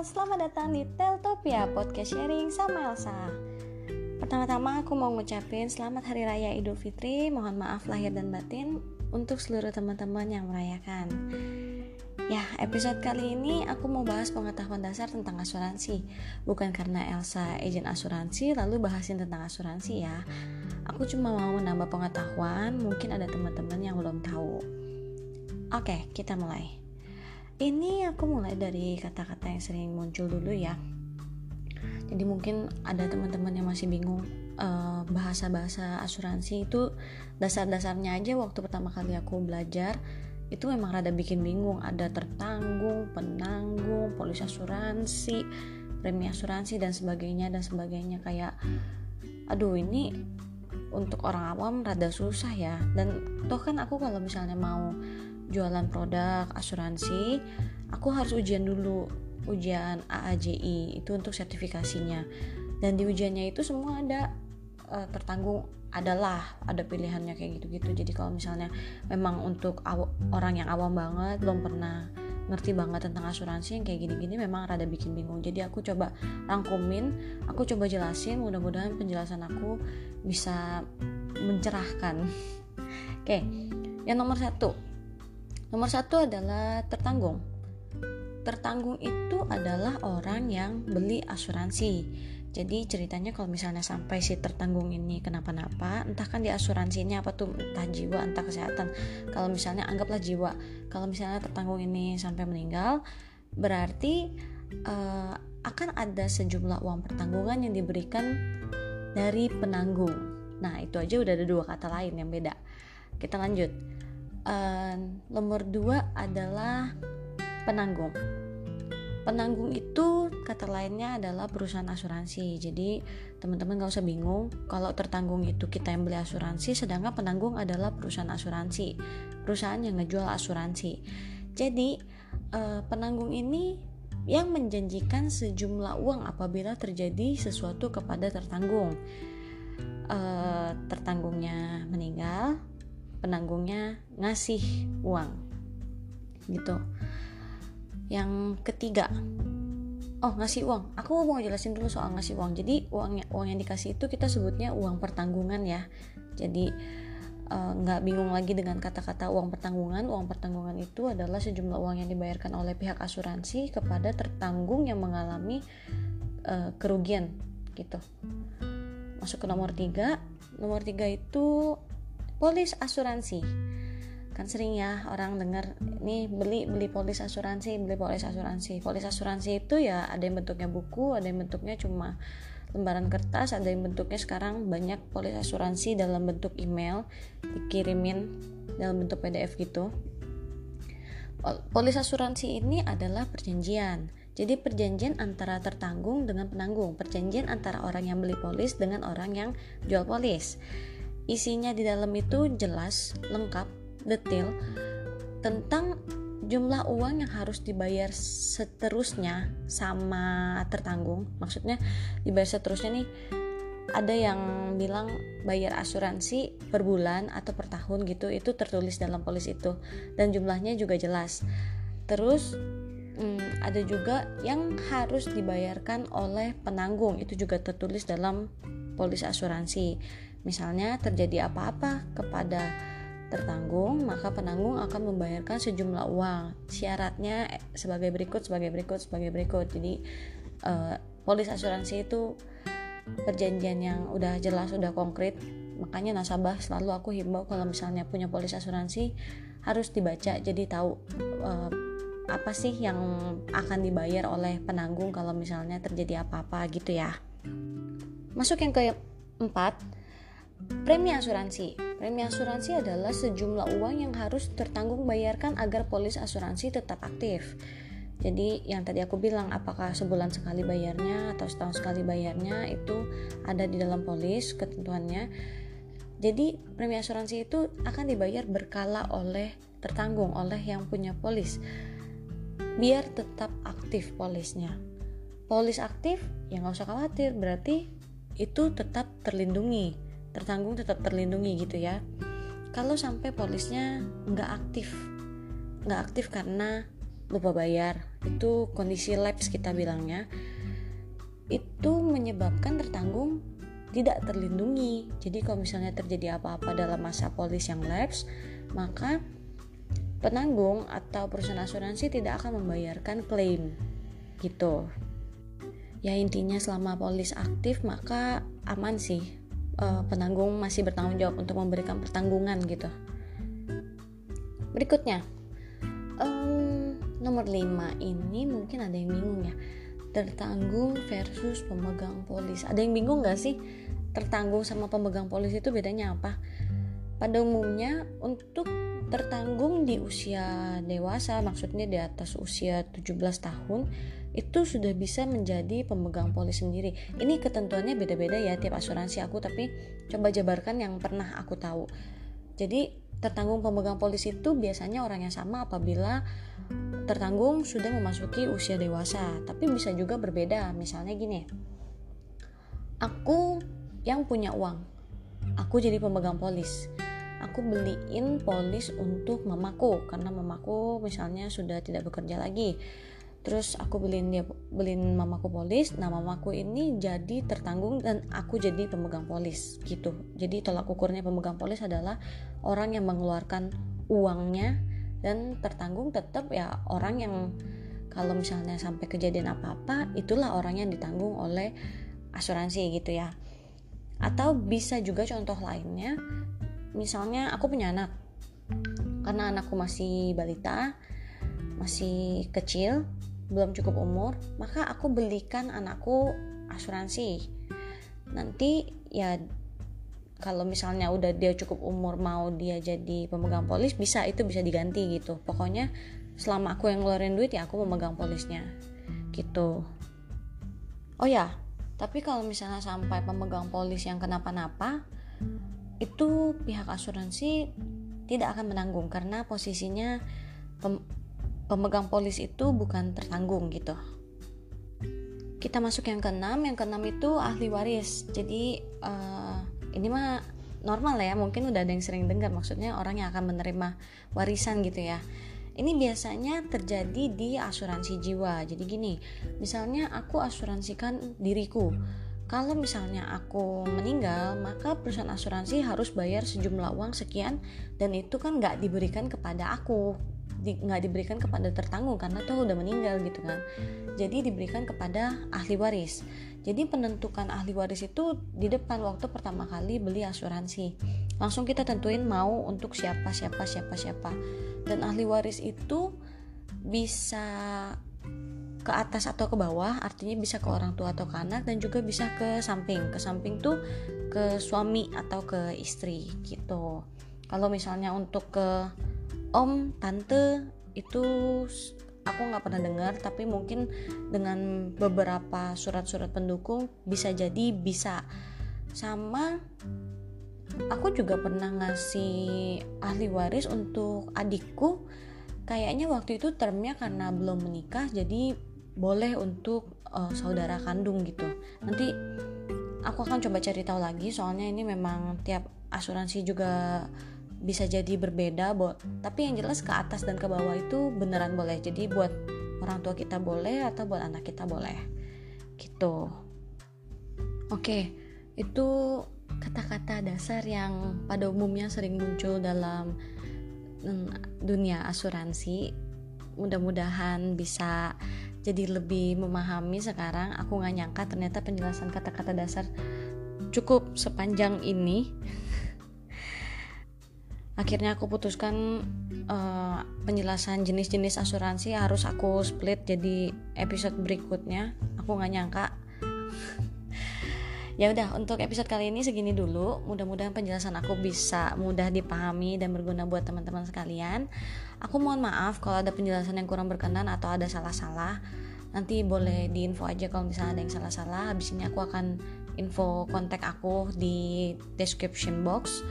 selamat datang di Teltopia Podcast Sharing sama Elsa. Pertama-tama aku mau ngucapin selamat Hari Raya Idul Fitri. Mohon maaf lahir dan batin untuk seluruh teman-teman yang merayakan. Ya, episode kali ini aku mau bahas pengetahuan dasar tentang asuransi. Bukan karena Elsa agent asuransi lalu bahasin tentang asuransi ya. Aku cuma mau menambah pengetahuan, mungkin ada teman-teman yang belum tahu. Oke, kita mulai ini aku mulai dari kata-kata yang sering muncul dulu ya. Jadi mungkin ada teman-teman yang masih bingung eh, bahasa-bahasa asuransi itu dasar-dasarnya aja waktu pertama kali aku belajar itu memang rada bikin bingung. Ada tertanggung penanggung polis asuransi premi asuransi dan sebagainya dan sebagainya. Kayak aduh ini untuk orang awam rada susah ya. Dan toh kan aku kalau misalnya mau jualan produk asuransi aku harus ujian dulu. Ujian AAJI itu untuk sertifikasinya. Dan di ujiannya itu semua ada uh, tertanggung adalah ada pilihannya kayak gitu-gitu. Jadi kalau misalnya memang untuk orang yang awam banget belum pernah ngerti banget tentang asuransi yang kayak gini-gini memang rada bikin bingung. Jadi aku coba rangkumin aku coba jelasin mudah-mudahan penjelasan aku bisa mencerahkan. Oke yang nomor satu Nomor satu adalah tertanggung. Tertanggung itu adalah orang yang beli asuransi. Jadi ceritanya kalau misalnya sampai si tertanggung ini kenapa-napa, entah kan di asuransinya apa tuh, entah jiwa, entah kesehatan. Kalau misalnya anggaplah jiwa, kalau misalnya tertanggung ini sampai meninggal, berarti uh, akan ada sejumlah uang pertanggungan yang diberikan dari penanggung. Nah itu aja udah ada dua kata lain yang beda. Kita lanjut uh, nomor dua adalah penanggung. Penanggung itu kata lainnya adalah perusahaan asuransi. Jadi teman-teman gak usah bingung. Kalau tertanggung itu kita yang beli asuransi sedangkan penanggung adalah perusahaan asuransi. Perusahaan yang ngejual asuransi. Jadi uh, penanggung ini yang menjanjikan sejumlah uang apabila terjadi sesuatu kepada tertanggung. Uh, tertanggungnya penanggungnya ngasih uang. Gitu. Yang ketiga oh ngasih uang. Aku mau jelasin dulu soal ngasih uang. Jadi uang uang yang dikasih itu kita sebutnya uang pertanggungan ya. Jadi eh, nggak uh, bingung lagi dengan kata-kata uang pertanggungan. Uang pertanggungan itu adalah sejumlah uang yang dibayarkan oleh pihak asuransi kepada tertanggung yang mengalami uh, kerugian gitu. Masuk ke nomor tiga. Nomor tiga itu polis asuransi. Kan sering ya orang dengar nih beli beli polis asuransi beli polis asuransi. Polis asuransi itu ya ada yang bentuknya buku ada yang bentuknya cuma lembaran kertas ada yang bentuknya sekarang banyak polis asuransi dalam bentuk email dikirimin dalam bentuk PDF gitu. Polis asuransi ini adalah perjanjian. Jadi perjanjian antara tertanggung dengan penanggung. Perjanjian antara orang yang beli polis dengan orang yang jual polis Isinya di dalam itu jelas, lengkap, detail tentang jumlah uang yang harus dibayar seterusnya sama tertanggung. Maksudnya dibayar seterusnya nih ada yang bilang bayar asuransi per bulan atau per tahun gitu itu tertulis dalam polis itu. Dan jumlahnya juga jelas. Terus hmm, ada juga yang harus dibayarkan oleh penanggung itu juga tertulis dalam polis asuransi Misalnya terjadi apa-apa kepada tertanggung, maka penanggung akan membayarkan sejumlah uang. Syaratnya sebagai berikut, sebagai berikut, sebagai berikut. Jadi uh, polis asuransi itu perjanjian yang udah jelas, udah konkret. Makanya nasabah selalu aku himbau kalau misalnya punya polis asuransi harus dibaca jadi tahu uh, apa sih yang akan dibayar oleh penanggung kalau misalnya terjadi apa-apa gitu ya. Masuk yang keempat, Premi asuransi. Premi asuransi adalah sejumlah uang yang harus tertanggung bayarkan agar polis asuransi tetap aktif. Jadi yang tadi aku bilang apakah sebulan sekali bayarnya atau setahun sekali bayarnya itu ada di dalam polis ketentuannya. Jadi premi asuransi itu akan dibayar berkala oleh tertanggung oleh yang punya polis biar tetap aktif polisnya. Polis aktif ya nggak usah khawatir berarti itu tetap terlindungi tertanggung tetap terlindungi gitu ya. Kalau sampai polisnya nggak aktif nggak aktif karena lupa bayar. Itu kondisi lapse kita bilangnya. Itu menyebabkan tertanggung tidak terlindungi. Jadi kalau misalnya terjadi apa-apa dalam masa polis yang lapse maka penanggung atau perusahaan asuransi tidak akan membayarkan klaim gitu. Ya intinya selama polis aktif maka aman sih uh, penanggung masih bertanggung jawab untuk memberikan pertanggungan gitu. Berikutnya um, nomor 5 ini mungkin ada yang bingung ya. Tertanggung versus pemegang polis. Ada yang bingung gak sih? Tertanggung sama pemegang polis itu bedanya apa? Pada umumnya untuk tertanggung di usia dewasa maksudnya di atas usia 17 tahun itu sudah bisa menjadi pemegang polis sendiri. Ini ketentuannya beda-beda ya tiap asuransi aku tapi coba jabarkan yang pernah aku tahu. Jadi tertanggung pemegang polis itu biasanya orang yang sama apabila tertanggung sudah memasuki usia dewasa. Tapi bisa juga berbeda misalnya gini. Aku yang punya uang aku jadi pemegang polis. Aku beliin polis untuk mamaku karena mamaku misalnya sudah tidak bekerja lagi terus aku beliin dia beliin mamaku polis. Nah mamaku ini jadi tertanggung dan aku jadi pemegang polis gitu. Jadi tolak ukurnya pemegang polis adalah orang yang mengeluarkan uangnya dan tertanggung tetap ya orang yang kalau misalnya sampai kejadian apa-apa itulah orang yang ditanggung oleh asuransi gitu ya. Atau bisa juga contoh lainnya misalnya aku punya anak. Karena anakku masih balita masih kecil belum cukup umur maka aku belikan anakku asuransi. Nanti ya kalau misalnya udah dia cukup umur mau dia jadi pemegang polis bisa itu bisa diganti gitu. Pokoknya selama aku yang ngeluarin duit ya aku memegang polisnya gitu. Oh ya tapi kalau misalnya sampai pemegang polis yang kenapa-napa itu pihak asuransi tidak akan menanggung karena posisinya pemegang polis itu bukan tertanggung gitu. Kita masuk yang keenam, yang keenam itu ahli waris. Jadi uh, ini mah normal ya, mungkin udah ada yang sering dengar maksudnya orang yang akan menerima warisan gitu ya. Ini biasanya terjadi di asuransi jiwa. Jadi gini, misalnya aku asuransikan diriku kalau misalnya aku meninggal, maka perusahaan asuransi harus bayar sejumlah uang sekian dan itu kan nggak diberikan kepada aku, nggak di, diberikan kepada tertanggung karena tuh udah meninggal gitu kan. Jadi diberikan kepada ahli waris. Jadi penentukan ahli waris itu di depan waktu pertama kali beli asuransi. Langsung kita tentuin mau untuk siapa siapa siapa siapa. Dan ahli waris itu bisa ke atas atau ke bawah artinya bisa ke orang tua atau ke anak dan juga bisa ke samping ke samping tuh ke suami atau ke istri gitu kalau misalnya untuk ke om tante itu aku nggak pernah dengar tapi mungkin dengan beberapa surat-surat pendukung bisa jadi bisa. Sama aku juga pernah ngasih ahli waris untuk adikku. Kayaknya waktu itu termnya karena belum menikah jadi boleh untuk uh, saudara kandung gitu. Nanti aku akan coba cari tahu lagi soalnya ini memang tiap asuransi juga bisa jadi berbeda buat tapi yang jelas ke atas dan ke bawah itu beneran boleh. Jadi buat orang tua kita boleh atau buat anak kita boleh. Gitu. Oke itu kata-kata dasar yang pada umumnya sering muncul dalam mm, dunia asuransi. Mudah-mudahan bisa jadi lebih memahami sekarang. Aku nggak nyangka ternyata penjelasan kata-kata dasar cukup sepanjang ini akhirnya aku putuskan uh, penjelasan jenis-jenis asuransi harus aku split jadi episode berikutnya aku nggak nyangka ya udah untuk episode kali ini segini dulu mudah-mudahan penjelasan aku bisa mudah dipahami dan berguna buat teman-teman sekalian Aku mohon maaf kalau ada penjelasan yang kurang berkenan atau ada salah-salah. Nanti boleh diinfo aja kalau misalnya ada yang salah-salah. Habis ini aku akan info kontak aku di description box.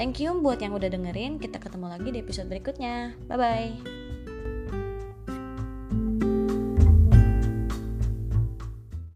Thank you buat yang udah dengerin. Kita ketemu lagi di episode berikutnya. Bye bye.